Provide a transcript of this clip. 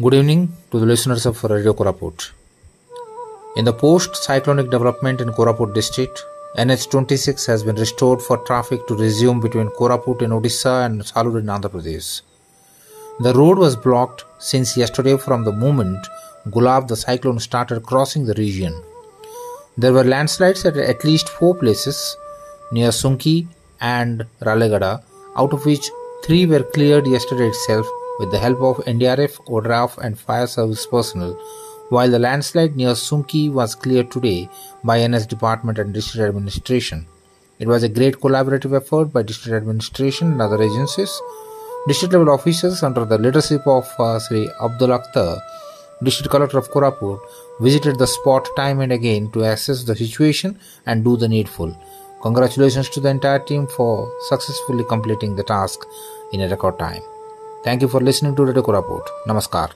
Good evening to the listeners of Radio Koraput. In the post cyclonic development in Koraput district, NH26 has been restored for traffic to resume between Koraput in Odisha and Salur in Andhra Pradesh. The road was blocked since yesterday from the moment Gulab the cyclone started crossing the region. There were landslides at at least four places near Sunki and Ralegada, out of which three were cleared yesterday itself with the help of NDRF, ODRAF, and fire service personnel, while the landslide near Sunki was cleared today by NS Department and District Administration. It was a great collaborative effort by District Administration and other agencies. District level officers under the leadership of uh, Sri Abdaal Akhtar, District Collector of Koraput, visited the spot time and again to assess the situation and do the needful. Congratulations to the entire team for successfully completing the task in a record time. Thank you for listening to Radio Koraput. Namaskar.